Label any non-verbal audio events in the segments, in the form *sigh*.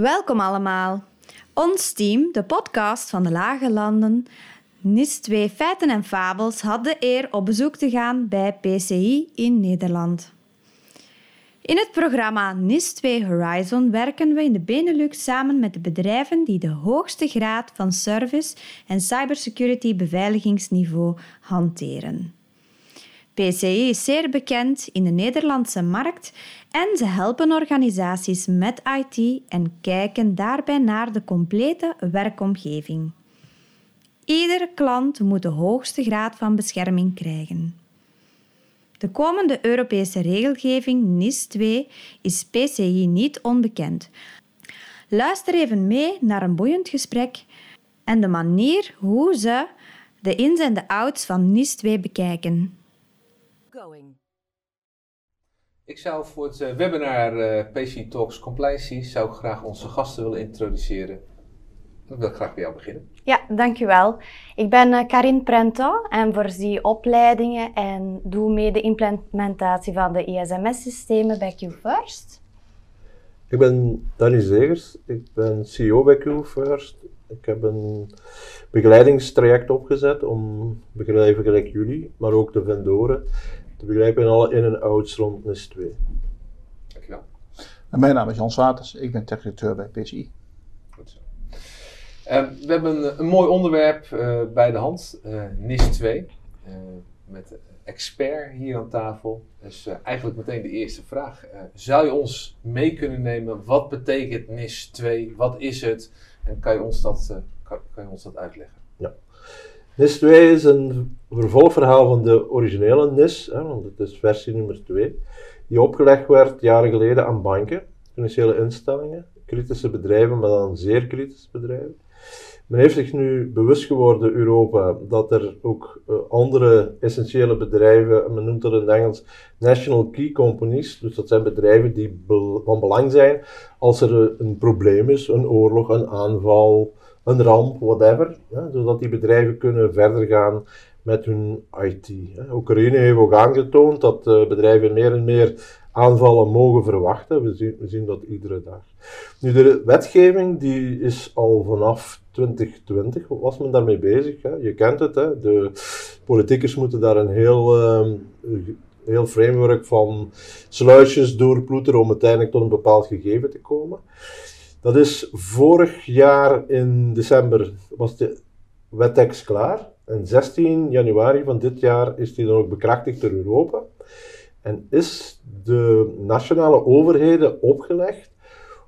Welkom allemaal. Ons team, de podcast van de Lage Landen, NIS 2 Feiten en Fabels, had de eer op bezoek te gaan bij PCI in Nederland. In het programma NIS 2 Horizon werken we in de Benelux samen met de bedrijven die de hoogste graad van service en cybersecurity beveiligingsniveau hanteren. PCI is zeer bekend in de Nederlandse markt en ze helpen organisaties met IT en kijken daarbij naar de complete werkomgeving. Iedere klant moet de hoogste graad van bescherming krijgen. De komende Europese regelgeving NIS 2 is PCI niet onbekend. Luister even mee naar een boeiend gesprek en de manier hoe ze de ins en de outs van NIS 2 bekijken. Ik zou voor het eh, webinar uh, PC Talks Compliance zou ik graag onze gasten willen introduceren. Ik wil graag bij jou beginnen. Ja, dankjewel. Ik ben uh, Karin Prento en voorzie opleidingen en doe mee de implementatie van de ISMS-systemen bij QFirst. Ik ben Danny Zegers, ik ben CEO bij QFirst. Ik heb een begeleidingstraject opgezet om bedrijven gelijk jullie, maar ook de vendoren, te begrijpen in alle in- en outs rond NIS 2. Dankjewel. En mijn naam is Jans Waters, ik ben technical bij PCI. Goed zo. Uh, we hebben een, een mooi onderwerp uh, bij de hand, uh, NIS 2, met expert hier aan tafel. Dus eigenlijk meteen de eerste vraag. zou je ons mee kunnen nemen, wat betekent NIS 2, wat is het en kan je ons dat, kan, kan je ons dat uitleggen? NIS 2 is een vervolgverhaal van de originele NIS, hè, want het is versie nummer 2, die opgelegd werd jaren geleden aan banken, financiële instellingen, kritische bedrijven, maar dan zeer kritische bedrijven. Men heeft zich nu bewust geworden, Europa, dat er ook uh, andere essentiële bedrijven, men noemt dat in het Engels national key companies, dus dat zijn bedrijven die van belang zijn als er een probleem is, een oorlog, een aanval, een ramp, whatever, zodat die bedrijven kunnen verder gaan met hun IT. Oekraïne heeft ook aangetoond dat uh, bedrijven meer en meer aanvallen mogen verwachten. We zien, we zien dat iedere dag. Nu, de wetgeving die is al vanaf 2020, was men daarmee bezig. Hè. Je kent het, hè. de politiekers moeten daar een heel, uh, heel framework van sluisjes doorploeteren om uiteindelijk tot een bepaald gegeven te komen. Dat is vorig jaar in december was de wettekst klaar. En 16 januari van dit jaar is die dan ook bekrachtigd door Europa. En is de nationale overheden opgelegd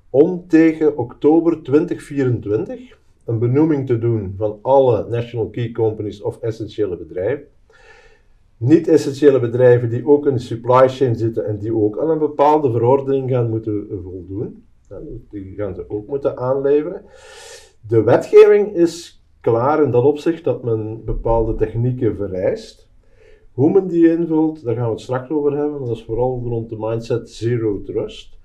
om tegen oktober 2024 een benoeming te doen van alle national key companies of essentiële bedrijven. Niet-essentiële bedrijven die ook in de supply chain zitten en die ook aan een bepaalde verordening gaan moeten voldoen. Die gaan ze ook moeten aanleveren. De wetgeving is klaar in dat opzicht dat men bepaalde technieken vereist. Hoe men die invult, daar gaan we het straks over hebben. Dat is vooral rond de mindset Zero Trust.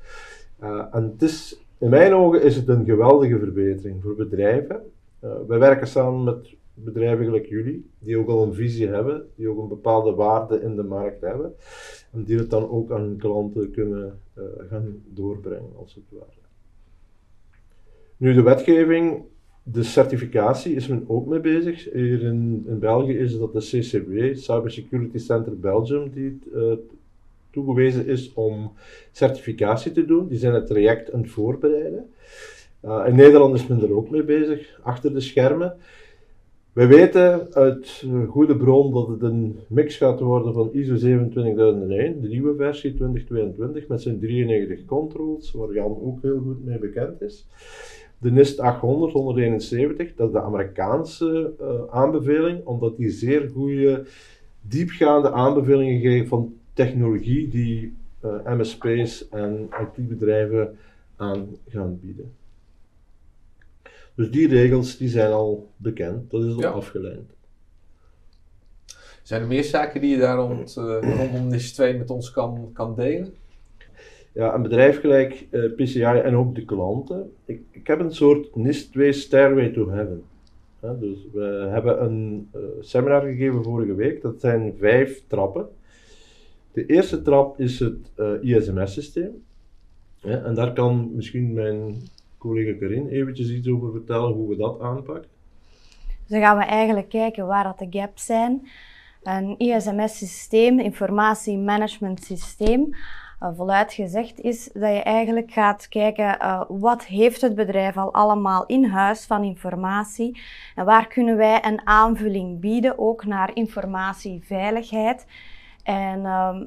Uh, en het is, in mijn ogen is het een geweldige verbetering voor bedrijven. Uh, wij werken samen met bedrijven gelijk jullie, die ook al een visie hebben, die ook een bepaalde waarde in de markt hebben. En die het dan ook aan klanten kunnen uh, gaan doorbrengen, als het ware. Nu, de wetgeving de certificatie is men ook mee bezig. Hier in, in België is dat de CCW, Cybersecurity Center Belgium, die uh, toegewezen is om certificatie te doen. Die zijn het traject aan het voorbereiden. Uh, in Nederland is men er ook mee bezig, achter de schermen. Wij weten uit goede bron dat het een mix gaat worden van ISO 27001, de nieuwe versie 2022, met zijn 93 controls, waar Jan ook heel goed mee bekend is. De NIST 800, 171, dat is de Amerikaanse uh, aanbeveling, omdat die zeer goede, diepgaande aanbevelingen geeft van technologie die uh, MSP's en IT-bedrijven aan gaan bieden. Dus die regels die zijn al bekend, dat is al ja. afgeleid. Zijn er meer zaken die je daar rond, uh, rondom NIS 2 met ons kan, kan delen? Ja, een bedrijf gelijk uh, PCI en ook de klanten. Ik, ik heb een soort NIS 2 Stairway to Heaven. Dus we hebben een uh, seminar gegeven vorige week. Dat zijn vijf trappen. De eerste trap is het uh, ISMS-systeem. En daar kan misschien mijn collega Karin eventjes iets over vertellen hoe we dat aanpakken? Dus dan gaan we eigenlijk kijken waar dat de gaps zijn. Een ISMS-systeem, informatiemanagement systeem, uh, voluit gezegd is dat je eigenlijk gaat kijken uh, wat heeft het bedrijf al allemaal in huis van informatie en waar kunnen wij een aanvulling bieden ook naar informatieveiligheid. En uh,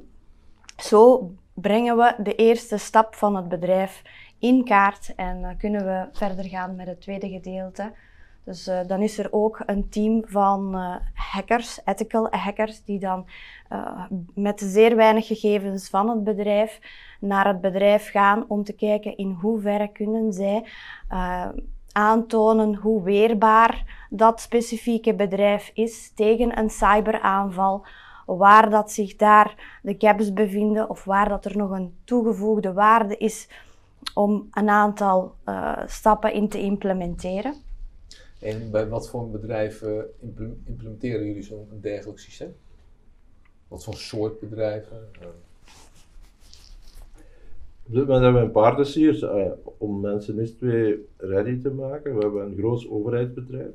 zo brengen we de eerste stap van het bedrijf in kaart en uh, kunnen we verder gaan met het tweede gedeelte. Dus uh, dan is er ook een team van uh, hackers, ethical hackers, die dan uh, met zeer weinig gegevens van het bedrijf naar het bedrijf gaan om te kijken in hoeverre kunnen zij aantonen hoe weerbaar dat specifieke bedrijf is tegen een cyberaanval, waar dat zich daar de gaps bevinden of waar dat er nog een toegevoegde waarde is om een aantal stappen in te implementeren. En bij wat voor bedrijven implementeren jullie zo'n dergelijk systeem? Wat voor soort bedrijven? Op dit moment hebben we een paar dossiers uh, om mensen NIS 2 ready te maken. We hebben een groot overheidsbedrijf,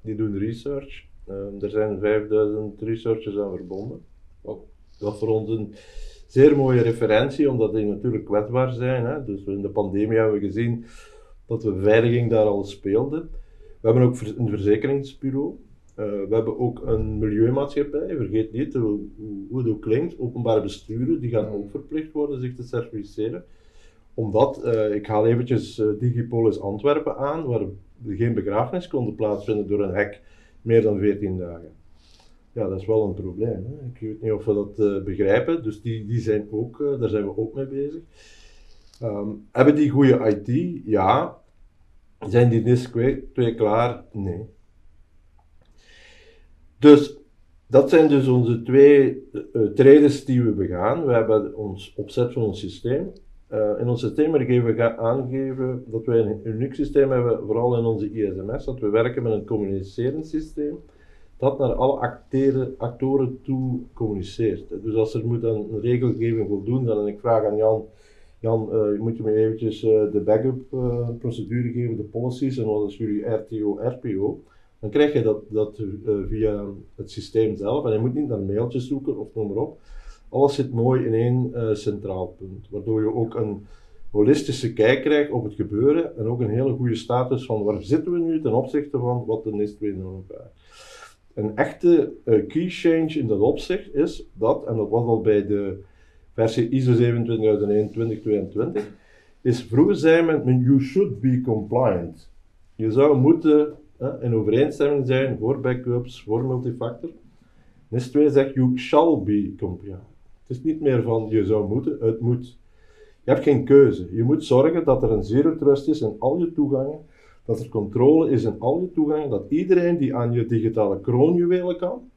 die doen research. Uh, er zijn 5000 researchers aan verbonden. Dat voor ons een zeer mooie referentie, omdat die natuurlijk kwetsbaar zijn. Hè. Dus in de pandemie hebben we gezien dat de beveiliging daar al speelde. We hebben ook een verzekeringsbureau. Uh, we hebben ook een milieumaatschappij, vergeet niet hoe, hoe het ook klinkt. Openbare besturen, die gaan ook verplicht worden zich te certificeren. Omdat, uh, ik haal eventjes uh, Digipolis Antwerpen aan, waar geen begrafenis konden plaatsvinden door een hek meer dan 14 dagen. Ja, dat is wel een probleem. Hè? Ik weet niet of we dat begrijpen, dus die, die zijn ook, daar zijn we ook mee bezig. Um, hebben die goede IT? Ja, zijn die NIS 2 klaar? Nee. Dus dat zijn dus onze twee uh, die we begaan. We hebben ons opzet van ons systeem. Uh, in ons systeem geven we aangeven dat wij een uniek systeem hebben, vooral in onze ISMS, dat we werken met een communicerend systeem dat naar alle acteren, actoren toe communiceert. Dus als er moet een regelgeving voldoen, dan ik vraag aan Jan, Jan, uh, moet je me eventjes uh, de backup uh, procedure geven, de policies en wat is jullie RTO, RPO? Dan krijg je dat, dat via het systeem zelf en je moet niet naar mailtjes zoeken of noem maar op. Alles zit mooi in één centraal punt, waardoor je ook een holistische kijk krijgt op het gebeuren en ook een hele goede status van waar zitten we nu ten opzichte van wat de NIST 2 norm vraagt. Een echte key change in dat opzicht is dat, en dat was al bij de versie ISO 27001-2022, is vroeger zei men, you should be compliant. Je zou moeten hè, in overeenstemming zijn voor backups, voor multifactor. NIS 2 zegt, you shall be compliant. Het is niet meer van je zou moeten, het moet. Je hebt geen keuze. Je moet zorgen dat er een zero trust is in al je toegangen, dat er controle is in al je toegangen, dat iedereen die aan je digitale kroonjuwelen kan,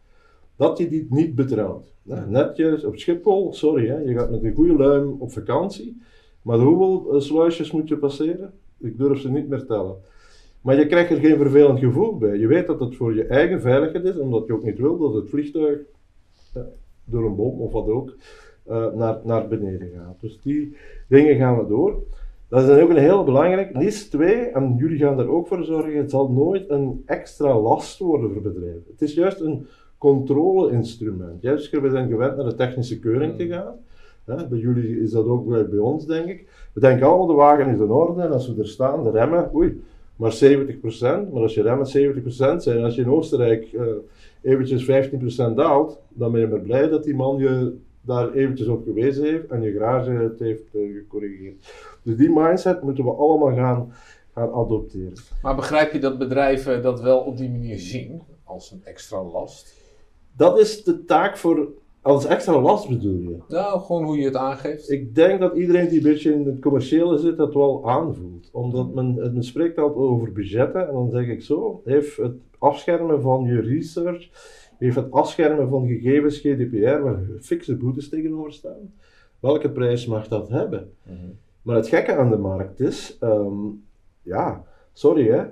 dat je die niet betrouwt. Netjes op Schiphol, sorry, hè, je gaat met een goede luim op vakantie, maar hoeveel eh, sluisjes moet je passeren? Ik durf ze niet meer tellen. Maar je krijgt er geen vervelend gevoel bij. Je weet dat het voor je eigen veiligheid is, omdat je ook niet wil dat het vliegtuig door een boom of wat ook uh, naar, naar beneden gaat. Dus die dingen gaan we door. Dat is dan ook een heel belangrijk. NIS 2, en jullie gaan daar ook voor zorgen, het zal nooit een extra last worden voor bedrijven. Het is juist een controle-instrument. Juist, we zijn gewend naar de technische keuring te hmm. gaan. bij jullie is dat ook bij ons, denk ik. We denken allemaal, de wagen is in orde en als we er staan, de remmen, oei, maar 70%. Maar als je remmen 70% zijn, als je in Oostenrijk uh, eventjes 15% daalt, dan ben je maar blij dat die man je daar eventjes op gewezen heeft en je garage het heeft uh, gecorrigeerd. Dus die mindset moeten we allemaal gaan, gaan adopteren. Maar begrijp je dat bedrijven dat wel op die manier zien, als een extra last? Dat is de taak voor, als extra last bedoel je? Nou, gewoon hoe je het aangeeft. Ik denk dat iedereen die een beetje in het commerciële zit, dat wel aanvoelt. Omdat men, men spreekt altijd over budgetten en dan zeg ik zo, heeft het afschermen van je research, heeft het afschermen van gegevens GDPR, waar fikse boetes tegenover staan, welke prijs mag dat hebben? Mhm. Maar het gekke aan de markt is, ehm, ja, sorry hè,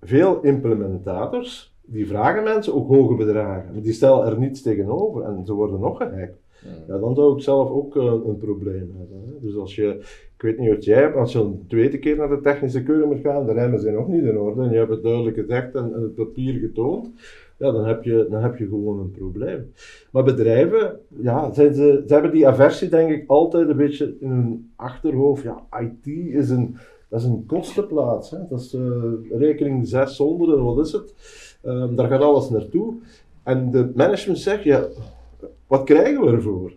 veel implementators die vragen mensen ook hoge bedragen, maar die stellen er niets tegenover en ze worden nog gehackt. ja, dan zou ik zelf ook eh, een probleem hebben. Hè. Dus als je, ik weet niet wat jij hebt, als je een tweede keer naar de technische keuring moet gaan, de remmen zijn nog niet in orde en je hebt het duidelijk gezegd en, en het papier getoond, ja, dan heb, je, dan heb je gewoon een probleem. Maar bedrijven, ja, ze, ze hebben die aversie denk ik altijd een beetje in hun achterhoofd. Ja, IT is een, dat is een kostenplaats. Hè. Dat is uh, rekening 600 en wat is het? Um, daar gaat alles naartoe. En de management zegt, ja, wat krijgen we ervoor?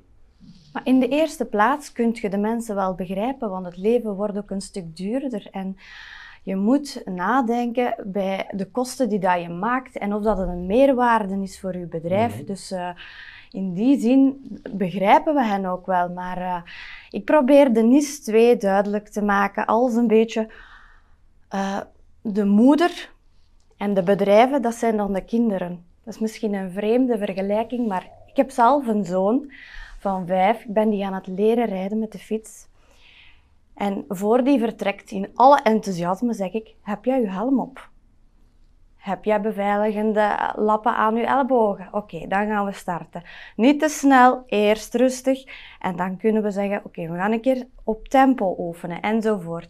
Maar in de eerste plaats kun je de mensen wel begrijpen, want het leven wordt ook een stuk duurder. En je moet nadenken bij de kosten die dat je maakt en of dat een meerwaarde is voor je bedrijf. Mhm. Dus uh, in die zin begrijpen we hen ook wel. Maar uh, ik probeer de NIS 2 duidelijk te maken als een beetje uh, de moeder en de bedrijven, dat zijn dan de kinderen. Dat is misschien een vreemde vergelijking, maar ik heb zelf een zoon van vijf. Ik ben die aan het leren rijden met de fiets. En voor die vertrekt, in alle enthousiasme, zeg ik: Heb jij je helm op? Heb jij beveiligende lappen aan je ellebogen? Oké, dan gaan we starten. Niet te snel, eerst rustig. En dan kunnen we zeggen: Oké, we gaan een keer op tempo oefenen enzovoort.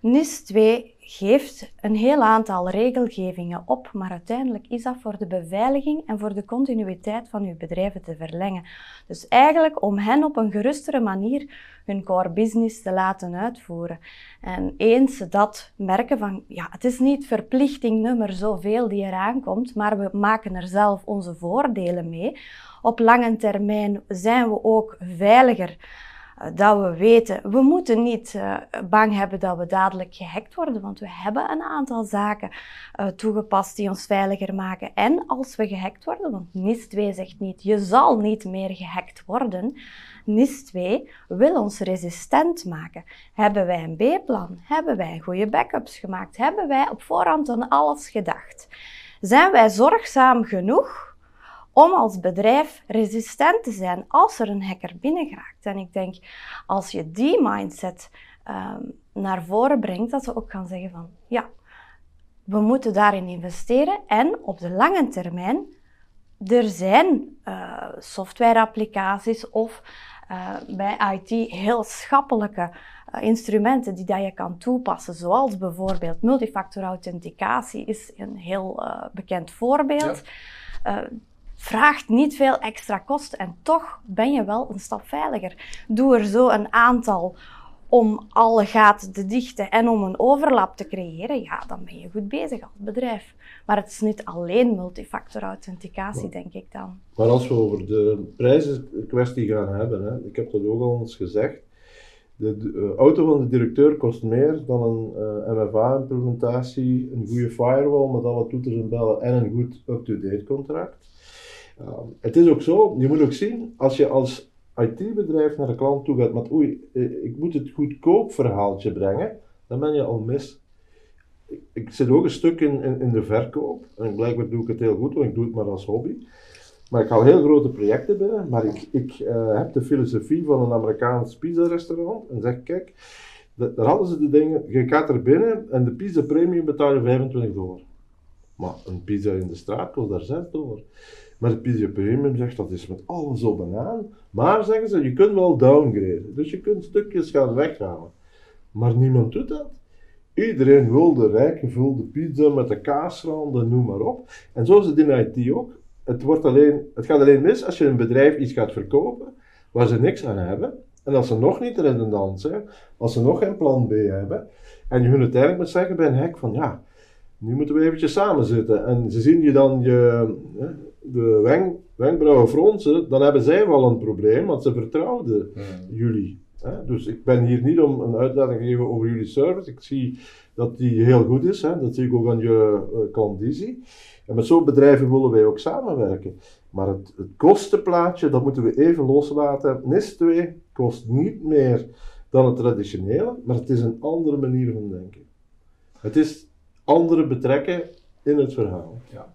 NIS 2 geeft een heel aantal regelgevingen op, maar uiteindelijk is dat voor de beveiliging en voor de continuïteit van uw bedrijven te verlengen. Dus eigenlijk om hen op een gerustere manier hun core business te laten uitvoeren. En eens ze dat merken van, ja, het is niet verplichting nummer zoveel die eraan komt, maar we maken er zelf onze voordelen mee. Op lange termijn zijn we ook veiliger dat we weten, we moeten niet uh, bang hebben dat we dadelijk gehackt worden, want we hebben een aantal zaken uh, toegepast die ons veiliger maken. En als we gehackt worden, want NIS 2 zegt niet, je zal niet meer gehackt worden. NIS 2 wil ons resistent maken. Hebben wij een B-plan? Hebben wij goede backups gemaakt? Hebben wij op voorhand aan alles gedacht? Zijn wij zorgzaam genoeg om als bedrijf resistent te zijn als er een hacker binnengeraakt. En ik denk, als je die mindset um, naar voren brengt, dat ze ook gaan zeggen van, ja, we moeten daarin investeren en op de lange termijn, er zijn uh, softwareapplicaties of uh, bij IT heel schappelijke uh, instrumenten die dat je kan toepassen, zoals bijvoorbeeld multifactor authenticatie is een heel bekend voorbeeld. Ja vraagt niet veel extra kosten en toch ben je wel een stap veiliger. Doe er zo een aantal om alle gaten te dichten en om een overlap te creëren, ja, dan ben je goed bezig als bedrijf. Maar het is niet alleen multifactor authenticatie, denk ik dan. Maar als we over de prijzen kwestie gaan hebben, hè, ik heb dat ook al eens gezegd, de, eh, auto van de directeur kost meer dan een uh, eh, MFA-implementatie, een goede firewall met alle toeters en bellen en een goed up-to-date contract. Ehm, het is ook zo, je moet ook zien, als je als IT-bedrijf naar de klant toe gaat met oei, eh, ik moet het goedkoop verhaaltje brengen, dan ben je al mis. Ik, zit ook een stuk in, in, de verkoop en blijkbaar doe ik het heel goed, want ik doe het maar als hobby. Maar ik haal heel grote projecten binnen, maar ik, ik uh, heb de filosofie van een Amerikaans pizza-restaurant en zeg, kijk, daar hadden ze de dingen, je gaat er binnen en de pizza premium betaal je 25 dollar. Maar een pizza in de straat kost daar 6 dollar. Maar PCA Premium zegt dat is met alles op en aan. Maar zeggen ze, je kunt wel downgraden. Dus je kunt stukjes gaan weghalen. Maar niemand doet dat. Iedereen wil de rijkgevulde pizza met de kaasranden, noem maar op. En zo is het in IT ook. Het, wordt alleen, het gaat alleen mis als je een bedrijf iets gaat verkopen waar ze niks aan hebben. En als ze nog niet redundant zijn, als ze nog geen plan B hebben. En je hun uiteindelijk moet zeggen bij een hek van ja, nu moeten we eventjes samen zitten. En ze zien je dan je, de wenk, wenkbrauwen fronsen, dan hebben zij wel een probleem, want ze vertrouwden hmm. jullie. Hè? Dus ik ben hier niet om een uitleg te geven over jullie service. Ik zie dat die heel goed is. Hè? Dat zie ik ook aan je uh, klandizie. En met zo'n bedrijven willen wij ook samenwerken. Maar het, het kostenplaatje, dat moeten we even loslaten. NIS 2 kost niet meer dan het traditionele, maar het is een andere manier van denken. Het is andere betrekken in het verhaal. Ja.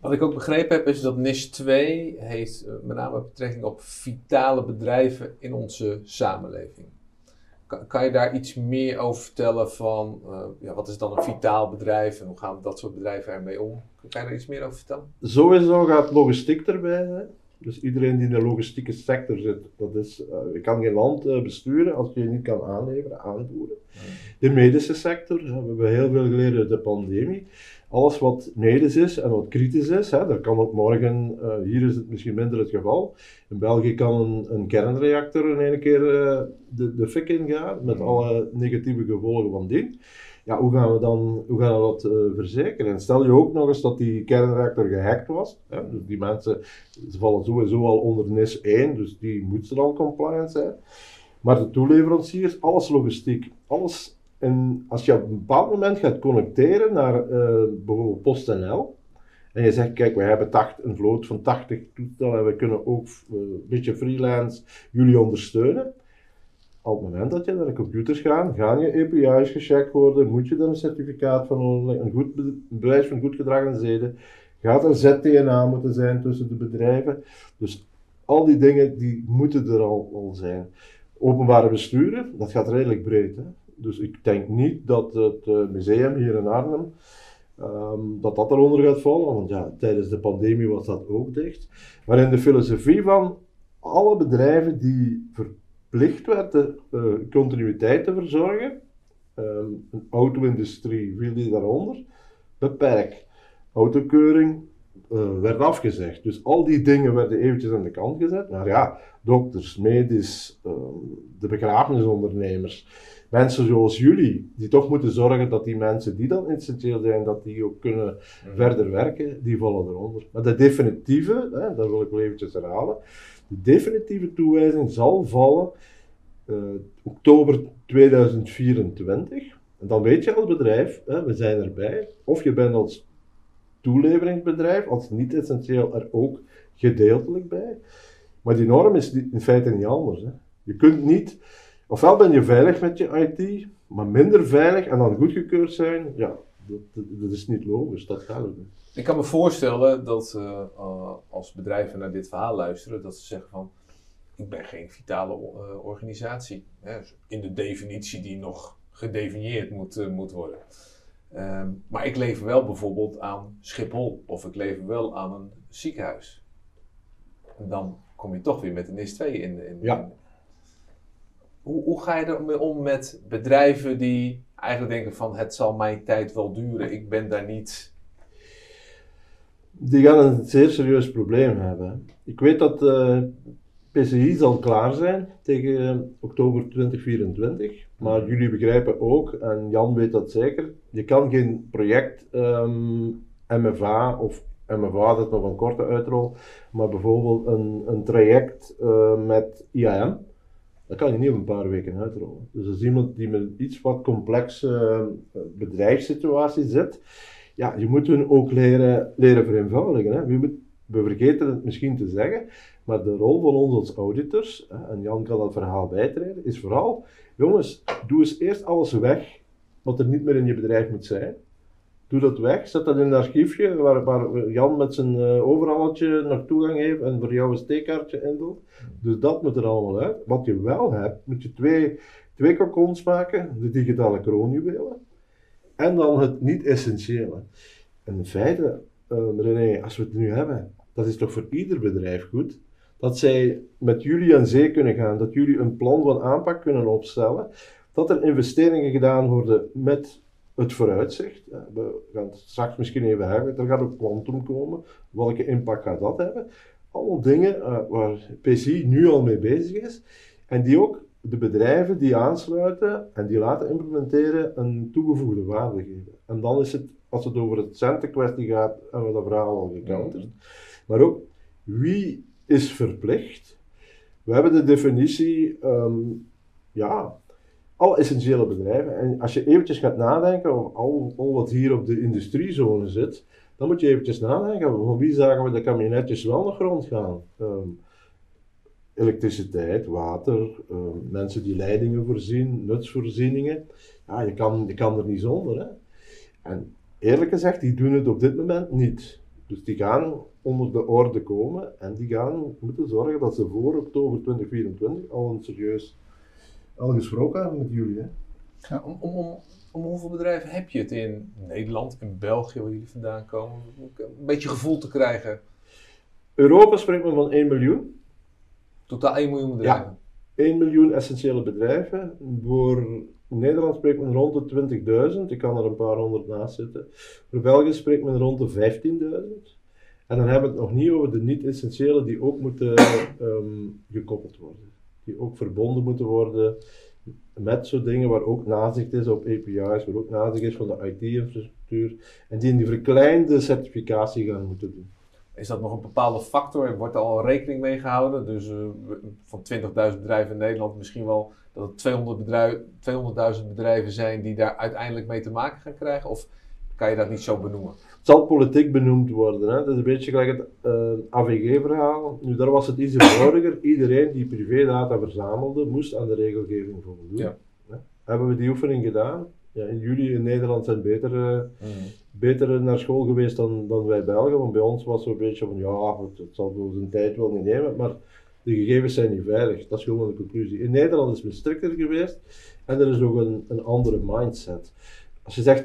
Wat ik ook begrepen heb is dat NIS 2 heeft uh, met name betrekking op vitale bedrijven in onze samenleving. Kan, kan je daar iets meer over vertellen van uh, ja, wat is dan een vitaal bedrijf en hoe gaan dat soort bedrijven ermee om? Kan je daar iets meer over vertellen? Sowieso gaat logistiek erbij zijn. Dus iedereen die in de logistieke sector zit, dat is, eh, je kan geen land eh, besturen als je je niet kan aanleveren, aanvoeren. De medische sector, hè, we hebben heel veel geleerd uit de pandemie. Alles wat medisch is en wat kritisch is, hè, dat kan ook morgen, eh, hier is het misschien minder het geval. In België kan een, een kernreactor in één keer eh, de, de fik ingaan, met alle negatieve gevolgen van dien. Ja, hoe gaan we dan hoe gaan we dat eh, verzekeren? En stel je ook nog eens dat die kernreactor gehackt was. Hè, dus die mensen ze vallen sowieso al onder NIS 1, dus die moeten dan compliant zijn. Maar de toeleveranciers, alles logistiek, alles. En als je op een bepaald moment gaat connecteren naar eh, bijvoorbeeld PostNL, en je zegt, kijk, we hebben tacht, een vloot van 80 toestellen en we kunnen ook eh, een beetje freelance jullie ondersteunen. Op het moment dat je naar de computers gaat, gaan je API's gecheckt worden, moet je er een certificaat van een, goed bewijs van goed gedrag en zeden, gaat er ZTNA moeten zijn tussen de bedrijven. Dus al die dingen die moeten er al, al zijn. Openbare besturen, dat gaat redelijk breed. Hè? Dus ik denk niet dat het eh, museum hier in Arnhem, ehm, dat dat eronder gaat vallen, want ja, tijdens de pandemie was dat ook dicht. Maar in de filosofie van alle bedrijven die verplicht werden eh, continuïteit te verzorgen, ehm, een auto-industrie viel die daaronder, beperk. Autokeuring eh, werd afgezegd. Dus al die dingen werden eventjes aan de kant gezet. Maar ja, dokters, medisch, ehm, de begrafenisondernemers, mensen zoals jullie, die toch moeten zorgen dat die mensen die dan essentieel zijn, dat die ook kunnen verder werken, die vallen eronder. Maar de definitieve, hè, dat wil ik wel eventjes herhalen, de definitieve toewijzing zal vallen eh, oktober 2024. En dan weet je als bedrijf, hè, we zijn erbij, of je bent als toeleveringsbedrijf, als niet essentieel er ook gedeeltelijk bij. Maar die norm is in feite niet anders. Hè. Je kunt niet, ofwel ben je veilig met je IT, maar minder veilig en dan goedgekeurd zijn, ja, dat, dat, dat is niet logisch, dat gaat ook niet. Ik kan me voorstellen dat eh, eh, als bedrijven naar dit verhaal luisteren, dat ze zeggen van, ik ben geen vitale eh, organisatie. Hè, in de definitie die nog gedefinieerd moet, moet worden. Ehm, maar ik lever wel bijvoorbeeld aan Schiphol of ik lever wel aan een ziekenhuis. En dan kom je toch weer met de NIS 2 in. in Ja. in- Hoe, hoe ga je ermee om met bedrijven die eigenlijk denken van het zal mijn tijd wel duren, ik ben daar niet Die gaan een zeer serieus probleem hebben. Ik weet dat eh PCI zal klaar zijn tegen eh, oktober 2024. Maar jullie begrijpen ook, en Jan weet dat zeker, je kan geen project ehm, MFA of MFA, dat is nog een korte uitrol, maar bijvoorbeeld een, een traject eh, met IAM, dat kan je niet op een paar weken uitrollen. Dus als iemand die met iets wat complexe eh, bedrijfssituatie zit, ja, je moet hun ook leren, leren vereenvoudigen. Hè. We, vergeten het misschien te zeggen, maar de rol van ons als auditors, hè, en Jan kan dat verhaal bijtreden, is vooral, jongens, doe eens eerst alles weg wat er niet meer in je bedrijf moet zijn. Doe dat weg, zet dat in een archiefje waar, waar Jan met zijn eh overalletje nog toegang heeft en voor jou een steekkaartje indoet. Dus dat moet er allemaal uit. Wat je wel hebt, moet je twee, twee kokons maken, de digitale kroonjuwelen en dan het niet-essentiële. En in feite, eh, René, als we het nu hebben, dat is toch voor ieder bedrijf goed, dat zij met jullie aan zee kunnen gaan, dat jullie een plan van aanpak kunnen opstellen, dat er investeringen gedaan worden met het vooruitzicht. We gaan het straks misschien even hebben, er gaat ook quantum komen, welke impact gaat dat hebben? Allemaal dingen eh, waar PCI nu al mee bezig is en die ook de bedrijven die aansluiten en die laten implementeren een toegevoegde waarde geven. En dan is het, als het over het centenkwestie gaat, hebben we dat verhaal al gecounterd. Maar ook, wie is verplicht? We hebben de definitie, ehm, ja, alle essentiële bedrijven. En als je eventjes gaat nadenken over al, al wat hier op de industriezone zit, dan moet je eventjes nadenken, van wie zagen we de kabinetjes wel nog rondgaan? Ehm, elektriciteit, water, ehm, mensen die leidingen voorzien, nutsvoorzieningen. Ja, je kan, je kan er niet zonder. Hè? En eerlijk gezegd, die doen het op dit moment niet. Dus die gaan onder de orde komen en die gaan moeten zorgen dat ze voor oktober 2024 al een serieus al gesproken met jullie. Hè? Om, om, om, om hoeveel bedrijven heb je het in Nederland, in België, waar jullie vandaan komen? Om een beetje gevoel te krijgen. Europa spreekt men van 1 miljoen. Totaal 1 miljoen bedrijven. 1 miljoen essentiële bedrijven. Voor Nederland spreekt men rond de 20.000. Ik kan er een paar honderd naast zitten. Voor België spreekt men rond de 15.000. En dan hebben we het nog niet over de niet-essentiële die ook moeten *coughs* ehm, gekoppeld worden. Die ook verbonden moeten worden met zo'n dingen waar ook nazicht is op API's, waar ook nazicht is van de IT-infrastructuur. En die die verkleinde certificatie gaan moeten doen. Is dat nog een bepaalde factor? Wordt er al rekening mee gehouden? Dus uh, van 20.000 bedrijven in Nederland misschien wel dat het 200 bedrijf, 200.000 bedrijven zijn die daar uiteindelijk mee te maken gaan krijgen? Of kan je dat niet zo benoemen? Het zal politiek benoemd worden. Hè? Dat is een beetje gelijk het uh, AVG-verhaal. Nu, daar was het iets eenvoudiger. *coughs* Iedereen die privédata verzamelde, moest aan de regelgeving voldoen. Ja. Hebben we die oefening gedaan? Ja, in jullie in Nederland zijn beter, uh, mm. beter naar school geweest dan, dan wij Belgen. Want bij ons was het een beetje van, ja, het, het zal wel zijn tijd wel niet nemen. Maar de gegevens zijn niet veilig. Dat is gewoon de conclusie. In Nederland is men strikter geweest. En er is ook een, een andere mindset. Als je zegt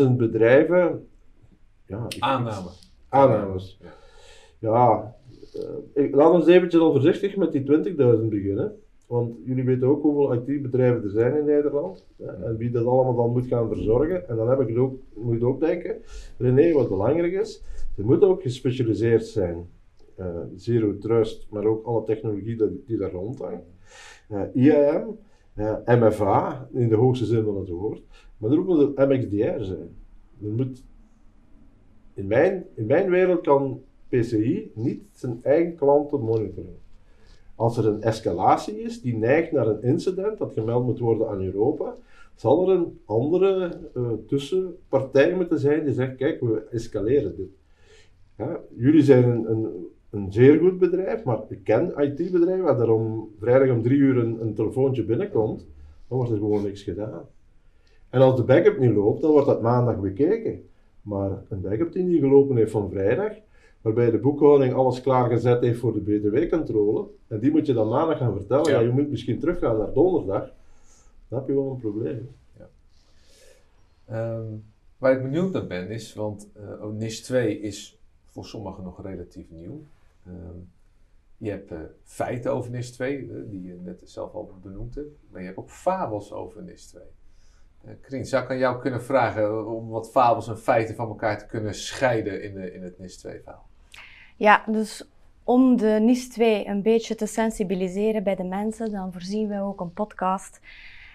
200.000 bedrijven, ja, Aanname. Aannames. Ja, uh, laat ons eventjes al voorzichtig met die 20.000 beginnen. Want jullie weten ook hoeveel IT-bedrijven er zijn in Nederland. en wie dat allemaal dan moet gaan verzorgen. En dan heb ik het ook, moet je ook denken, René, wat belangrijk is, ze moeten ook gespecialiseerd zijn. Uh, Zero Trust, maar ook alle technologie die, die daar rondhangt. Uh, IAM, MFA, in de hoogste zin van het woord. Maar er moet een MXDR zijn. In mijn, in mijn wereld kan PCI niet zijn eigen klanten monitoren. Als er een escalatie is die neigt naar een incident dat gemeld moet worden aan Europa, zal er een andere uh, tussenpartij moeten zijn die zegt: Kijk, we escaleren dit. Ja, jullie zijn een, een, een, zeer goed bedrijf, maar ik ken IT-bedrijven waar er om vrijdag om drie uur een telefoontje binnenkomt, dan wordt er gewoon niks gedaan. En als de backup niet loopt, dan wordt dat maandag bekeken. Maar een backup die niet gelopen heeft van vrijdag, waarbij de boekhouding alles klaargezet heeft voor de BTW-controle, en die moet je dan maandag gaan vertellen, ja. je moet misschien teruggaan naar donderdag, dan heb je wel een probleem. Ja. Um, waar ik benieuwd naar ben is, want uh, NIS 2 is voor sommigen nog relatief nieuw. Um, je hebt uh, feiten over NIS 2, uh, die je net zelf al benoemd hebt, maar je hebt ook fabels over NIS 2. Krien, zou ik aan jou kunnen vragen om wat fabels en feiten van elkaar te kunnen scheiden in, de, in het NIS-2-verhaal? Ja, dus om de NIS-2 een beetje te sensibiliseren bij de mensen, dan voorzien wij ook een podcast.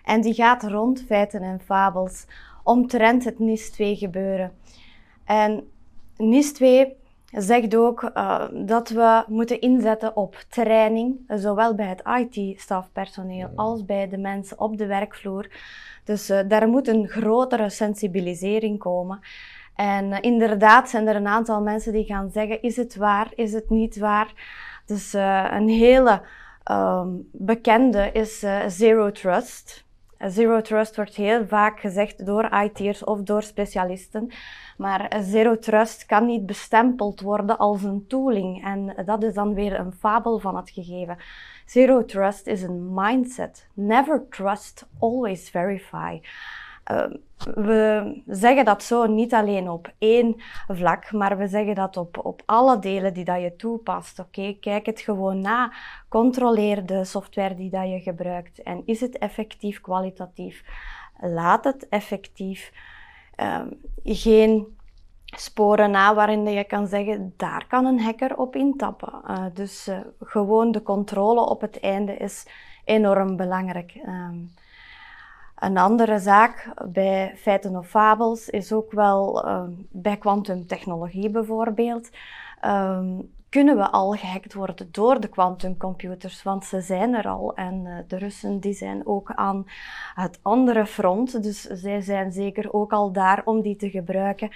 En die gaat rond feiten en fabels omtrent het NIS-2 gebeuren. En NIS-2 zegt ook uh, dat we moeten inzetten op training, zowel bij het IT-stafpersoneel als bij de mensen op de werkvloer. Dus uh, daar moet een grotere sensibilisering komen. En uh, inderdaad zijn er een aantal mensen die gaan zeggen, is het waar, is het niet waar? Dus uh, een hele um, bekende is Zero Trust. Zero Trust wordt heel vaak gezegd door IT'ers of door specialisten. Maar Zero Trust kan niet bestempeld worden als een tooling. En dat is dan weer een fabel van het gegeven. Zero trust is een mindset. Never trust, always verify. Uh, we zeggen dat zo niet alleen op één vlak, maar we zeggen dat op, op alle delen die dat je toepast. Oké, kijk het gewoon na. Controleer de software die dat je gebruikt. En is het effectief kwalitatief? Laat het effectief. Uh, geen sporen na waarin je kan zeggen, daar kan een hacker op intappen. Uh, dus uh, gewoon de controle op het einde is enorm belangrijk. Um, een andere zaak bij feiten of fabels is ook wel uh, bij kwantumtechnologie bijvoorbeeld. Um, kunnen we al gehackt worden door de quantumcomputers, want ze zijn er al. En uh, de Russen die zijn ook aan het andere front, dus zij zijn zeker ook al daar om die te gebruiken.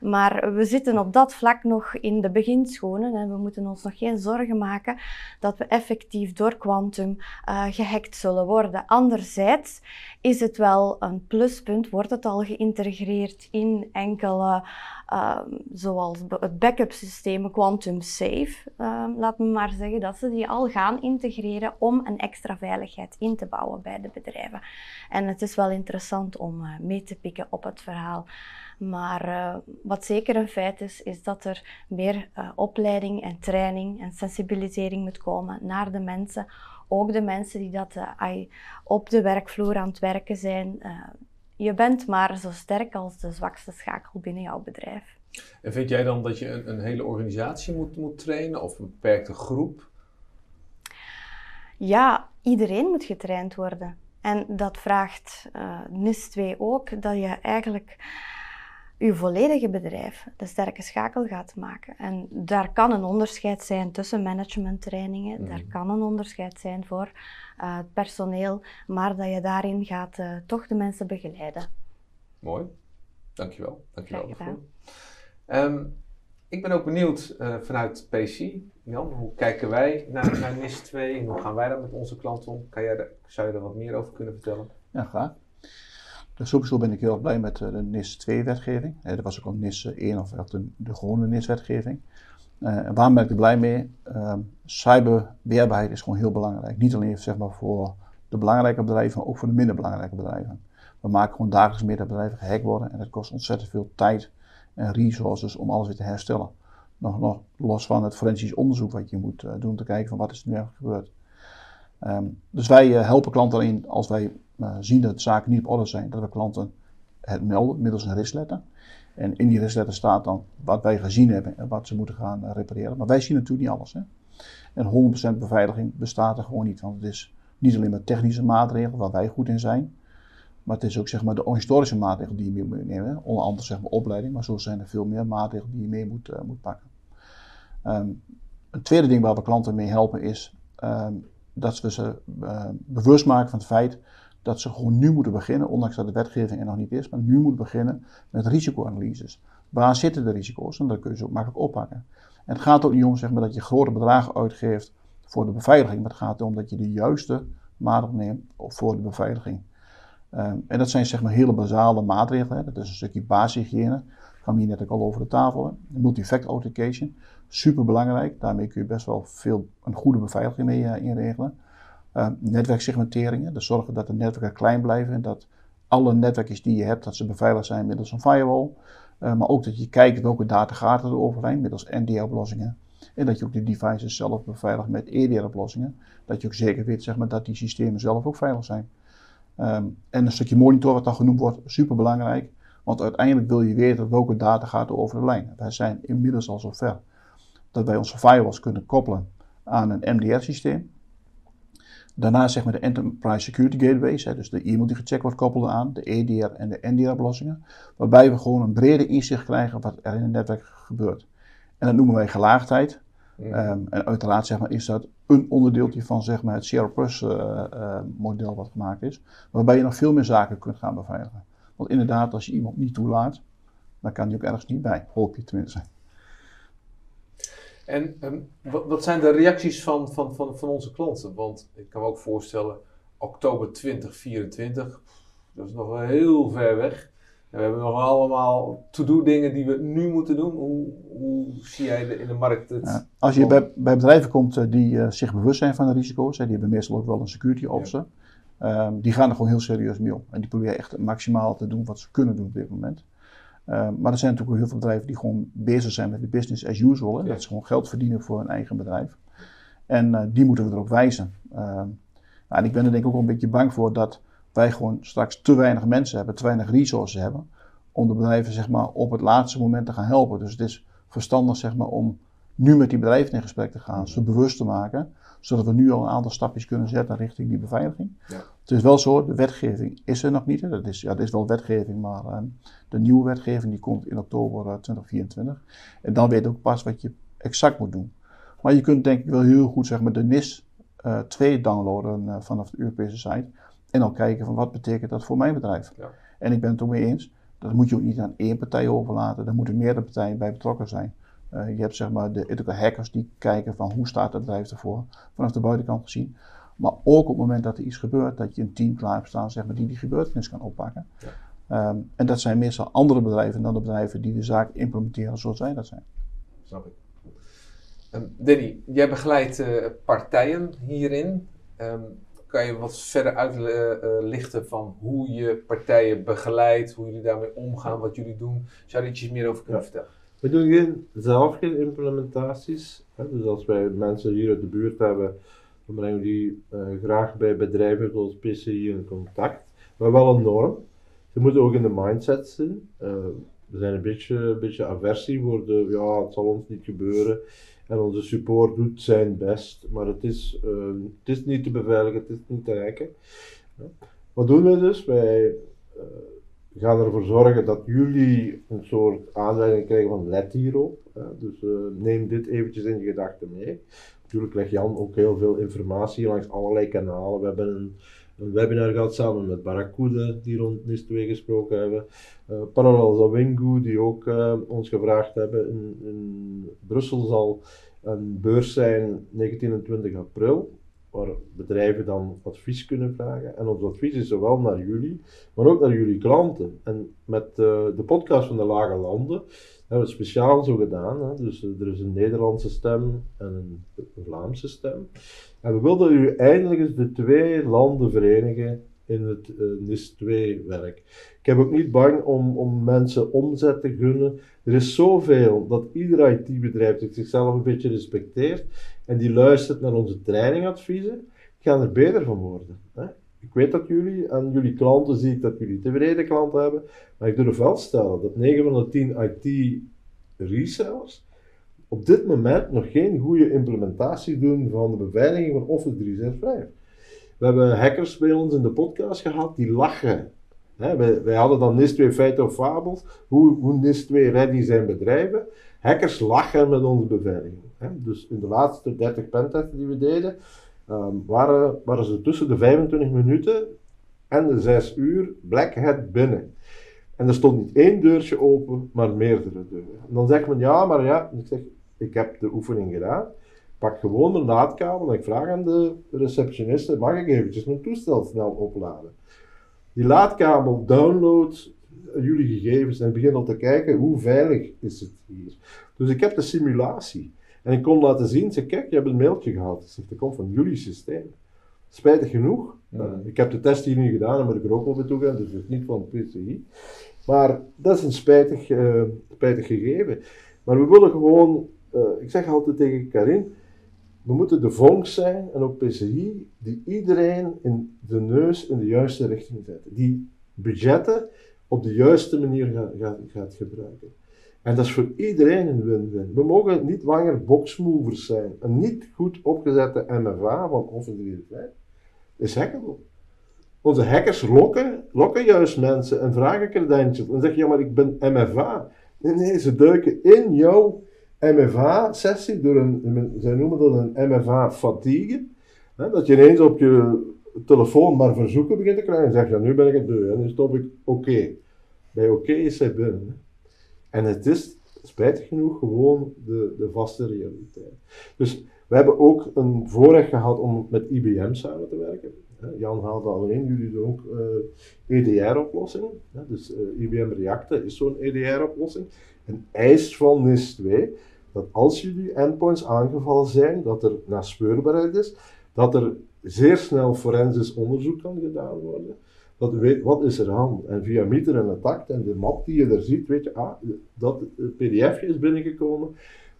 Maar we zitten op dat vlak nog in de beginschoenen en we moeten ons nog geen zorgen maken dat we effectief door quantum uh, gehackt zullen worden. Anderzijds is het wel een pluspunt, wordt het al geïntegreerd in enkele Um, zoals het backup systeem Quantum Safe, um, laat me maar zeggen, dat ze die al gaan integreren om een extra veiligheid in te bouwen bij de bedrijven. En het is wel interessant om uh, mee te pikken op het verhaal. Maar uh, wat zeker een feit is, is dat er meer uh, opleiding en training en sensibilisering moet komen naar de mensen. Ook de mensen die dat, uh, op de werkvloer aan het werken zijn. je bent maar zo sterk als de zwakste schakel binnen jouw bedrijf. En vind jij dan dat je een, een hele organisatie moet, moet trainen of een beperkte groep? Ja, iedereen moet getraind worden. En dat vraagt uh, NIS 2 ook, dat je eigenlijk je volledige bedrijf de sterke schakel gaat maken. En daar kan een onderscheid zijn tussen managementtrainingen, mm. daar kan een onderscheid zijn voor uh, het personeel, maar dat je daarin gaat uh, toch de mensen begeleiden. Mooi, dankjewel. dankjewel um, ik ben ook benieuwd uh, vanuit PC, Jan, hoe kijken wij naar, naar NIS 2 en hoe gaan wij daar met onze klanten om? Kan jij zou je er wat meer over kunnen vertellen? Ja, graag. Dus sowieso ben ik heel erg blij met uh, de NIS 2-wetgeving. Uh, dat was ook al NIS 1 of de, de gewone NIS-wetgeving. Uh, en waarom ben ik er blij mee? Ehm, cyberweerbaarheid is gewoon heel belangrijk. Niet alleen zeg maar, voor de belangrijke bedrijven, maar ook voor de minder belangrijke bedrijven. We maken gewoon dagelijks meer dat bedrijven gehackt worden en dat kost ontzettend veel tijd en resources om alles weer te herstellen. Nog, nog los van het forensisch onderzoek wat je moet uh, doen te kijken van wat is er nu eigenlijk gebeurd. Um, dus wij uh, helpen klanten alleen als wij uh, zien dat zaken niet op orde zijn, dat we klanten het melden middels een risletter. En in die risletter staat dan wat wij gezien hebben en wat ze moeten gaan repareren. Maar wij zien natuurlijk niet alles. Hè? En 100% beveiliging bestaat er gewoon niet, want het is niet alleen maar technische maatregelen waar wij goed in zijn, maar het is ook zeg maar, de historische maatregelen die je mee moet nemen. Onder andere zeg maar, opleiding, maar zo zijn er veel meer maatregelen die je mee moet, uh, moet pakken. Um, een tweede ding waar we klanten mee helpen is um, dat we ze uh, bewust maken van het feit dat ze gewoon nu moeten beginnen, ondanks dat de wetgeving er nog niet is, maar nu moeten beginnen met risicoanalyses. Waar zitten de risico's? En dat kun je ze ook makkelijk oppakken. En het gaat ook niet om zeg maar, dat je grote bedragen uitgeeft voor de beveiliging, maar het gaat erom dat je de juiste maatregelen neemt voor de beveiliging. Ehm, en dat zijn zeg maar hele basale maatregelen. Hè. Dat is een stukje basishygiëne. kwam hier net ook al over de tafel. Multi-factor authentication. Super belangrijk. Daarmee kun je best wel veel, een goede beveiliging mee uh, inregelen. Uh, netwerksegmenteringen. Dus zorgen dat de netwerken klein blijven. En dat alle netwerkjes die je hebt, dat ze beveiligd zijn middels een firewall. Uh, maar ook dat je kijkt welke data gaat er overheen middels NDR-oplossingen. En dat je ook de devices zelf beveiligt met EDR-oplossingen. Dat je ook zeker weet zeg maar, dat die systemen zelf ook veilig zijn. Um, en een stukje monitor, wat dan genoemd wordt, super belangrijk. Want uiteindelijk wil je weten welke data gaat er over de lijn. Wij zijn inmiddels al zover dat wij onze firewalls kunnen koppelen aan een MDR-systeem. Daarna zeg maar de Enterprise Security Gateways, hè, dus de e-mail die gecheckt wordt, koppelen aan de EDR en de NDR-oplossingen. Waarbij we gewoon een brede inzicht krijgen wat er in het netwerk gebeurt. En dat noemen wij gelaagdheid. Um, en uiteraard zeg maar, is dat een onderdeeltje van zeg maar, het Zero Plus uh, uh, model wat gemaakt is. Waarbij je nog veel meer zaken kunt gaan beveiligen. Want inderdaad, als je iemand niet toelaat, dan kan die ook ergens niet bij. Hoop je tenminste. En um, wat, wat, zijn de reacties van, van, van, van onze klanten? Want ik kan me ook voorstellen, oktober 2024, dat is nog wel heel ver weg we hebben nog allemaal to-do dingen die we nu moeten doen. Hoe, hoe zie jij in de markt het? als je bij, bij, bedrijven komt eh, die uh, zich bewust zijn van de risico's, hè, die hebben meestal ook wel een security officer, ja. um, die gaan er gewoon heel serieus mee om. En die proberen echt maximaal te doen wat ze kunnen doen op dit moment. Um, maar er zijn natuurlijk ook heel veel bedrijven die gewoon bezig zijn met de business as usual. Hè, Dat ze gewoon geld verdienen voor hun eigen bedrijf. En uh, die moeten we erop wijzen. Um, en ik ben er denk ik ook een beetje bang voor dat wij gewoon straks te weinig mensen hebben, te weinig resources hebben, om de bedrijven zeg maar, op het laatste moment te gaan helpen. Dus het is verstandig zeg maar, om nu met die bedrijven in gesprek te gaan, ze bewust te maken, zodat we nu al een aantal stapjes kunnen zetten richting die beveiliging. Ja. Het is wel zo, de wetgeving is er nog niet. Hè. Dat is, ja, is wel wetgeving, maar uh, de nieuwe wetgeving die komt in oktober uh, 2024. En dan weet je ook pas wat je exact moet doen. Maar je kunt denk ik wel heel goed zeg maar, de NIS uh, 2 downloaden uh, vanaf de Europese site. En dan kijken van wat betekent dat voor mijn bedrijf. Ja. En ik ben het er mee eens, dat moet je ook niet aan één partij overlaten. Daar moeten meerdere partijen bij betrokken zijn. Uh, je hebt zeg maar de ethical hackers die kijken van hoe staat het bedrijf ervoor, vanaf de buitenkant gezien. Maar ook op het moment dat er iets gebeurt, dat je een team klaar hebt staan zeg maar, die die gebeurtenis kan oppakken. Ja. Um, en dat zijn meestal andere bedrijven dan de bedrijven die de zaak implementeren zoals wij dat zijn. Snap ik. Um, Danny, jij begeleidt uh, partijen hierin. Um, kan je wat verder uitlichten van hoe je partijen begeleidt, hoe jullie daarmee omgaan, wat jullie doen? Zou je er iets meer over kunnen Ja. vertellen? We doen geen, zelf geen implementaties. Dus als wij mensen hier uit de buurt hebben, dan brengen we die eh, graag bij bedrijven zoals PCI in contact. Maar wel een norm. Ze moeten ook in de mindset zitten. Eh, we zijn een beetje, een beetje aversie voor de, ja, het zal ons niet gebeuren. En onze support doet zijn best, maar het is, eh, het is niet te beveiligen, het is niet te. Ja. Wat doen we dus? Wij gaan ervoor zorgen dat jullie een soort aanleiding krijgen van let hierop. dus eh, neem dit eventjes in je gedachten mee. Natuurlijk legt Jan ook heel veel informatie langs allerlei kanalen. We hebben een, een webinar gehad samen met Barracuda, die rond NIS 2 gesproken hebben. Uh, Parallel Zawingu, die ook eh, ons gevraagd hebben. In, in Brussel zal een beurs zijn 19 en 20 april waar bedrijven dan advies kunnen vragen. En ons advies is zowel naar jullie, maar ook naar jullie klanten. En met eh, de podcast van de Lage Landen hebben we het speciaal zo gedaan. Hè. Dus eh, er is een Nederlandse stem en een, Vlaamse stem. En we wilden u eindelijk eens de twee landen verenigen in het eh, NIS 2-werk. Ik heb ook niet bang om, om mensen omzet te gunnen. Er is zoveel dat ieder IT-bedrijf zichzelf een beetje respecteert en die luistert naar onze trainingadviezen, gaan er beter van worden. Hè? Ik weet dat jullie, aan jullie klanten zie ik dat jullie tevreden klanten hebben, maar ik durf wel stellen dat 9 van de 10 IT-resellers op dit moment nog geen goede implementatie doen van de beveiliging van Office 365. We hebben hackers bij ons in de podcast gehad die lachen. Hè, wij, hadden dan NIS 2 feiten of fabels, hoe, hoe NIS 2 ready zijn bedrijven. Hackers lachen met onze beveiliging. Dus in de laatste 30 pentesten die we deden, ehm, waren, waren ze tussen de 25 minuten en de 6 uur Black Hat binnen. En er stond niet één deurtje open, maar meerdere deuren. En dan zegt men, ja, maar ja, ik zeg, ik heb de oefening gedaan. Pak gewoon mijn laadkabel en ik vraag aan de receptioniste, mag ik eventjes mijn toestel snel opladen? Die laadkabel downloadt jullie gegevens en begint al te kijken hoe veilig is het hier. Dus ik heb de simulatie. En ik kon laten zien, zeg kijk, je hebt een mailtje gehad. Ik zeg, dat komt van jullie systeem. Spijtig genoeg, Ja. uh, ik heb de test hier niet gedaan, dan moet ik er ook bij toegaan, dus het is niet van het PCI. Maar dat is een spijtig, uh, spijtig gegeven. Maar we willen gewoon, uh, ik zeg altijd tegen Karin, we moeten de vonk zijn en ook PCI die iedereen in de neus in de juiste richting zetten. Die budgetten op de juiste manier gaat, gaat, gebruiken. En dat is voor iedereen een win-win. We mogen niet langer boxmovers zijn. Een niet goed opgezette MFA van Office 365 is hackable. Onze hackers lokken, lokken juist mensen en vragen credentials. En zeggen, ja maar ik ben MFA. Nee, nee, ze duiken in jouw MFA-sessie door een, zij noemen dat een MFA-fatigue. Dat je ineens op je telefoon maar verzoeken begint te krijgen en zegt, ja nu ben ik het beu en nu stop ik oké. Bij oké is zij binnen. Hè. En het is, spijtig genoeg, gewoon de, de vaste realiteit. Dus we hebben ook een voorrecht gehad om met IBM samen te werken. Jan haalde al in, jullie doen ook EDR-oplossingen. Dus uh, IBM Reacta is zo'n EDR-oplossing. En eist van NIS 2 dat als jullie endpoints aangevallen zijn, dat er naspeurbaarheid is, dat er zeer snel forensisch onderzoek kan gedaan worden. Dat weet wat is er aan. En via meter en attack en de map die je daar ziet, weet je, ah, dat pdfje is binnengekomen.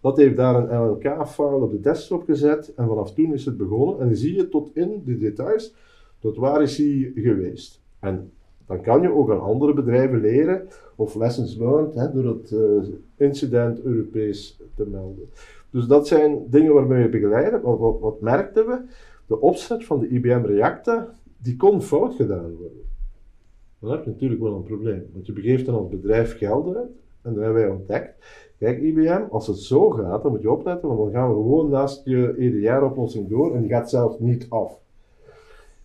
Dat heeft daar een LLK-file op de desktop gezet en vanaf toen is het begonnen. En zie je tot in de details, tot waar is hij geweest. En dan kan je ook aan andere bedrijven leren, of lessons learned, hè, door het uh, incident Europees te melden. Dus dat zijn dingen waarmee we begeleiden. Wat, wat, merkten we? De opzet van de IBM Reacta, die kon fout gedaan worden. Dan heb je natuurlijk wel een probleem, want je begeeft dan als bedrijf geld en dan hebben wij ontdekt, kijk IBM, als het zo gaat, dan moet je opletten, want dan gaan we gewoon naast je EDR-oplossing door, en die gaat zelfs niet af.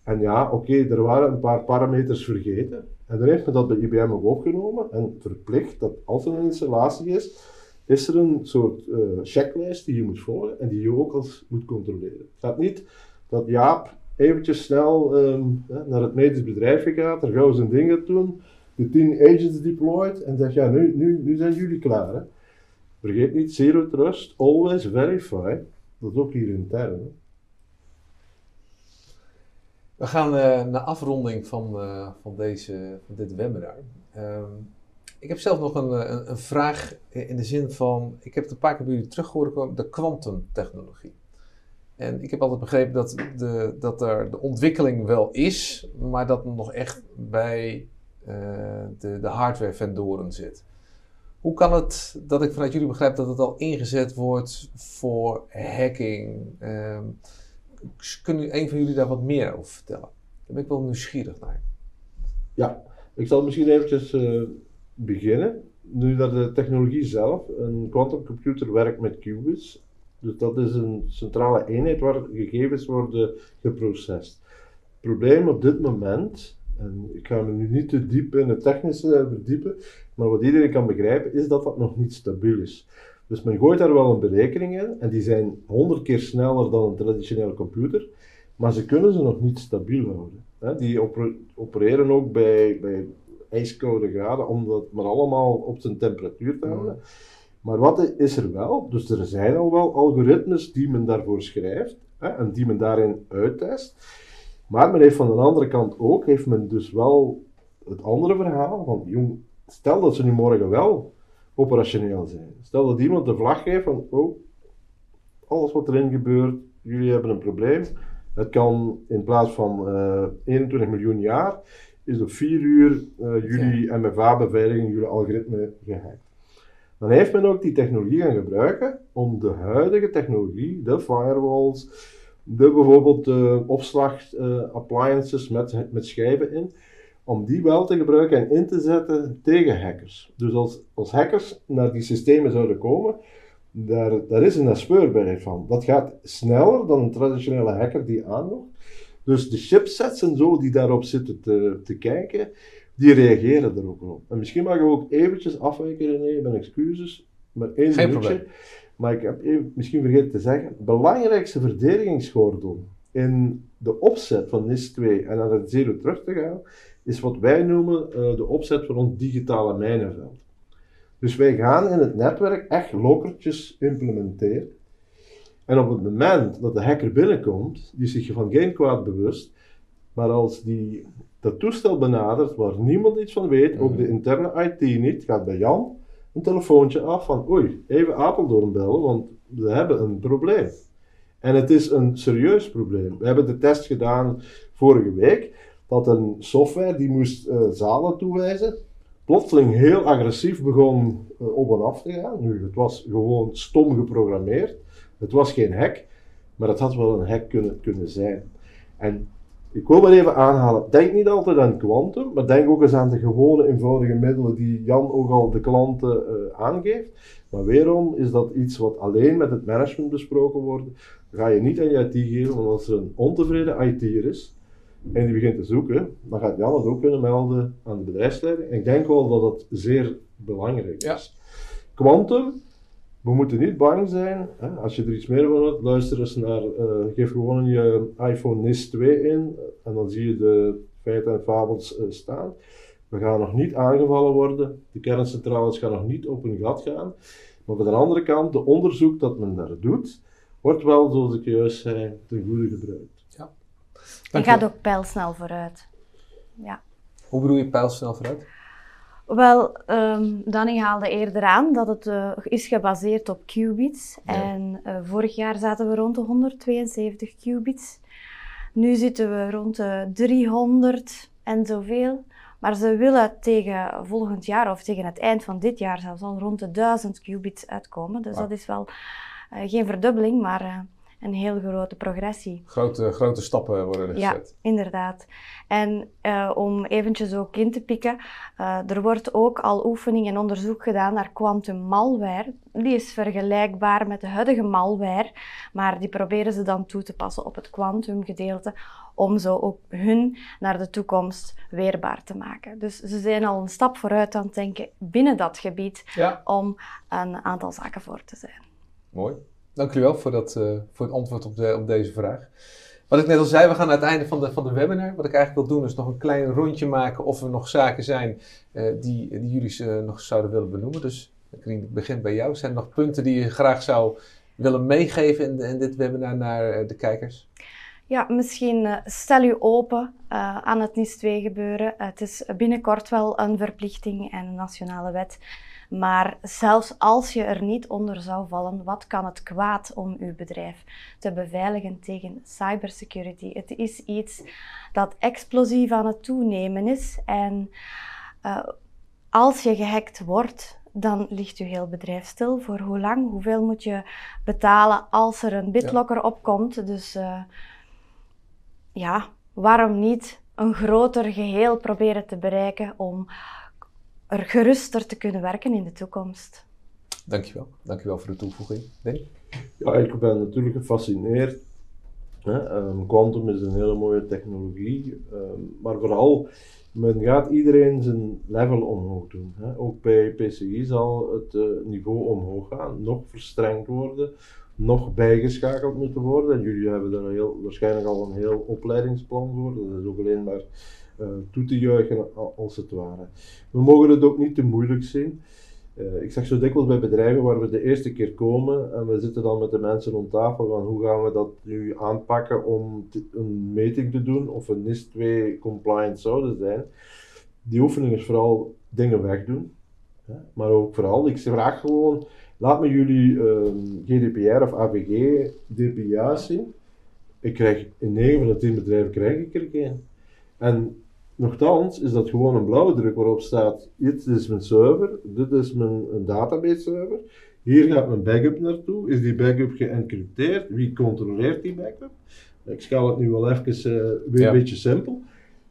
En ja, oké, er waren een paar parameters vergeten. En dan heeft men dat bij IBM ook opgenomen en verplicht dat als er een installatie is, is er een soort uh, checklist die je moet volgen en die je ook als moet controleren. Het gaat niet dat Jaap eventjes snel um, naar het medisch bedrijf gaat, er gauw zijn dingen doen, de 10 agents deployed en zegt ja, nu, nu, nu zijn jullie klaar. Hè? Vergeet niet, zero trust, always verify. Dat is ook hier intern. We gaan uh, naar afronding van, uh, van, deze, dit webinar. Um, ik heb zelf nog een, een, een, vraag in de zin van, ik heb het een paar keer bij jullie teruggehoord, de kwantumtechnologie. En ik heb altijd begrepen dat, de, dat er de ontwikkeling wel is, maar dat het nog echt bij de, de hardware-vendoren zit. Hoe kan het dat ik vanuit jullie begrijp dat het al ingezet wordt voor hacking? Um, kunnen een van jullie daar wat meer over vertellen? Daar ben ik wel nieuwsgierig naar. Ja, ik zal misschien eventjes uh, beginnen. Nu dat de technologie zelf, een quantumcomputer werkt met qubits. Dus dat is een centrale eenheid waar gegevens worden geprocessed. Het probleem op dit moment, en ik ga me nu niet te diep in het technische verdiepen, maar wat iedereen kan begrijpen, is dat dat nog niet stabiel is. Dus men gooit daar wel een berekening in, en die zijn honderd keer sneller dan een traditionele computer, maar ze kunnen ze nog niet stabiel houden. Die opereren ook bij, bij ijskoude graden, om dat maar allemaal op zijn temperatuur te houden. Maar wat is er wel? Dus er zijn al wel algoritmes die men daarvoor schrijft hè, en die men daarin uittest. Maar men heeft van de andere kant ook, heeft men dus wel het andere verhaal van, jong, stel dat ze nu morgen wel operationeel zijn. Stel dat iemand de vlag geeft van, oh, alles wat erin gebeurt, jullie hebben een probleem. Het kan in plaats van uh, eh, 21 miljoen jaar, is op 4 uur uh, jullie MFA-beveiliging, jullie algoritme gehackt. Dan heeft men ook die technologie gaan gebruiken om de huidige technologie, de firewalls, de bijvoorbeeld de opslag uh, appliances met, met schijven in, om die wel te gebruiken en in te zetten tegen hackers. Dus als, als hackers naar die systemen zouden komen, daar, daar is een naspeurbaarheid van. Dat gaat sneller dan een traditionele hacker die aanlogt. Dus de chipsets en zo die daarop zitten te, te kijken, die reageren er ook op. En misschien mag ik ook eventjes afwijken, René, mijn excuses, maar één Geen minuutje. probleem. Maar ik heb even, misschien vergeten te zeggen, belangrijkste verdedigingsgordel in de opzet van NIS 2 en naar het zero terug te gaan, is wat wij noemen uh, de opzet van ons digitale mijnenveld. Dus wij gaan in het netwerk echt lokkertjes implementeren. En op het moment dat de hacker binnenkomt, die zich van geen kwaad bewust, maar als die dat toestel benadert waar niemand iets van weet, ook de interne IT niet, gaat bij Jan een telefoontje af van oei, even Apeldoorn bellen, want we hebben een probleem. En het is een serieus probleem. We hebben de test gedaan vorige week, dat een software die moest uh, zalen toewijzen, plotseling heel agressief begon uh, op en af te gaan. Nu, het was gewoon stom geprogrammeerd. Het was geen hack, maar het had wel een hack kunnen, kunnen zijn. En ik wil maar even aanhalen, denk niet altijd aan kwantum, maar denk ook eens aan de gewone eenvoudige middelen die Jan ook al de klanten uh, aangeeft. Maar weerom is dat iets wat alleen met het management besproken wordt. Ga je niet aan je IT geven, want als er een ontevreden IT'er is en die begint te zoeken, dan gaat Jan het ook kunnen melden aan de bedrijfsleiding. En ik denk wel dat dat zeer belangrijk is. Quantum, we moeten niet bang zijn. Hè? Als je er iets meer van wilt, luister eens naar, uh, geef gewoon je iPhone NIS 2 in en dan zie je de feiten en fabels uh, staan. We gaan nog niet aangevallen worden. De kerncentrales gaan nog niet op een gat gaan. Maar van de andere kant, de onderzoek dat men daar doet, wordt wel, zoals ik juist zei, ten goede gebruikt. En gaat ook pijlsnel vooruit. Ja. Hoe bedoel je pijlsnel vooruit? Wel, um, Danny haalde eerder aan dat het uh, is gebaseerd op qubits. En uh, vorig jaar zaten we rond de 172 qubits. Nu zitten we rond de 300 en zoveel. Maar ze willen tegen volgend jaar of tegen het eind van dit jaar zelfs al rond de 1000 qubits uitkomen. Dus dat is wel uh, geen verdubbeling, maar een heel grote progressie. Grote, grote stappen worden er gezet. Ja, inderdaad. En uh, om eventjes ook in te pikken, uh, er wordt ook al oefening en onderzoek gedaan naar quantum malware. Die is vergelijkbaar met de huidige malware, maar die proberen ze dan toe te passen op het quantum gedeelte, om zo ook hun naar de toekomst weerbaar te maken. Dus ze zijn al een stap vooruit aan het denken binnen dat gebied ja. om een aantal zaken voor te zijn. Mooi. Dank jullie wel voor, dat, uh, voor het antwoord op, de, op deze vraag. Wat ik net al zei, we gaan aan het einde van de, van de webinar. Wat ik eigenlijk wil doen is nog een klein rondje maken of er nog zaken zijn uh, die, die jullie uh, nog zouden willen benoemen. Dus ik begin bij jou. Zijn er nog punten die je graag zou willen meegeven in, in dit webinar naar de kijkers? Ja, misschien stel u open aan het NIS 2 gebeuren. het is binnenkort wel een verplichting en een nationale wet. Maar zelfs als je er niet onder zou vallen, wat kan het kwaad om uw bedrijf te beveiligen tegen cybersecurity? Het is iets dat explosief aan het toenemen is. En uh, als je gehackt wordt, dan ligt je heel bedrijf stil. Voor hoe lang? Hoeveel moet je betalen als er een bitlocker ja. opkomt? Dus uh, ja, waarom niet een groter geheel proberen te bereiken om er geruster te kunnen werken in de toekomst. Dankjewel. Dankjewel voor de toevoeging. Danny? Ja, ik ben natuurlijk gefascineerd. Ehm, quantum is een hele mooie technologie, um, maar vooral, men gaat iedereen zijn level omhoog doen. Hè. Ook bij PCI zal het uh, niveau omhoog gaan, nog verstrengd worden, nog bijgeschakeld moeten worden. En jullie hebben daar heel, waarschijnlijk al een heel opleidingsplan voor. Dat is ook alleen maar toe te juichen als het ware. We mogen het ook niet te moeilijk zien. Uh, ik zeg zo dikwijls bij bedrijven waar we de eerste keer komen en we zitten dan met de mensen rond tafel van hoe gaan we dat nu aanpakken om een meting te doen of een NIS 2 compliant zouden zijn. Die oefening is vooral dingen wegdoen. Hè? Maar ook vooral, ik vraag gewoon, laat me jullie uh, ehm, GDPR of AVG DPA's zien. Ik krijg in 9 van de 10 bedrijven krijg ik er geen. En Nochtans is dat gewoon een blauwdruk waarop staat: dit is mijn server, dit is mijn database server. Hier gaat mijn backup naartoe. Is die backup geëncrypteerd? Wie controleert die backup? Ik schaal het nu wel even uh, weer een beetje simpel.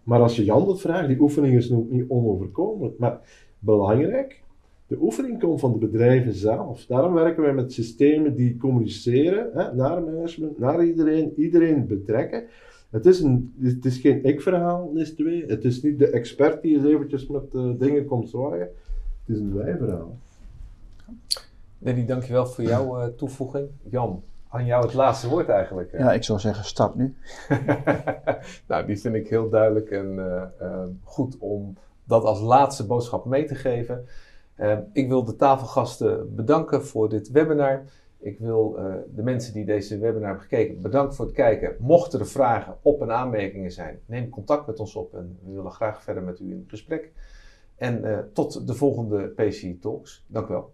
Maar als je Jan dat vraagt, die oefening is nog niet onoverkomelijk. Maar belangrijk, de oefening komt van de bedrijven zelf. Daarom werken wij met systemen die communiceren hè, naar management, naar iedereen, iedereen betrekken. Het is, een, het is geen ik-verhaal, NIS 2. Het is niet de expert die eens eventjes met uh, dingen komt zwaaien. Het is een wij-verhaal. Danny, dankjewel voor jouw uh, toevoeging. Jan, aan jou het laatste woord eigenlijk. Ja, ik zou zeggen, start nu. *laughs* nou, die vind ik heel duidelijk en uh, goed om dat als laatste boodschap mee te geven. ik wil de tafelgasten bedanken voor dit webinar. Ik wil uh, de mensen die deze webinar hebben gekeken bedanken voor het kijken. Mochten er vragen op en aanmerkingen zijn, neem contact met ons op en we willen graag verder met u in gesprek. En uh, tot de volgende PCI Talks. Dank u wel.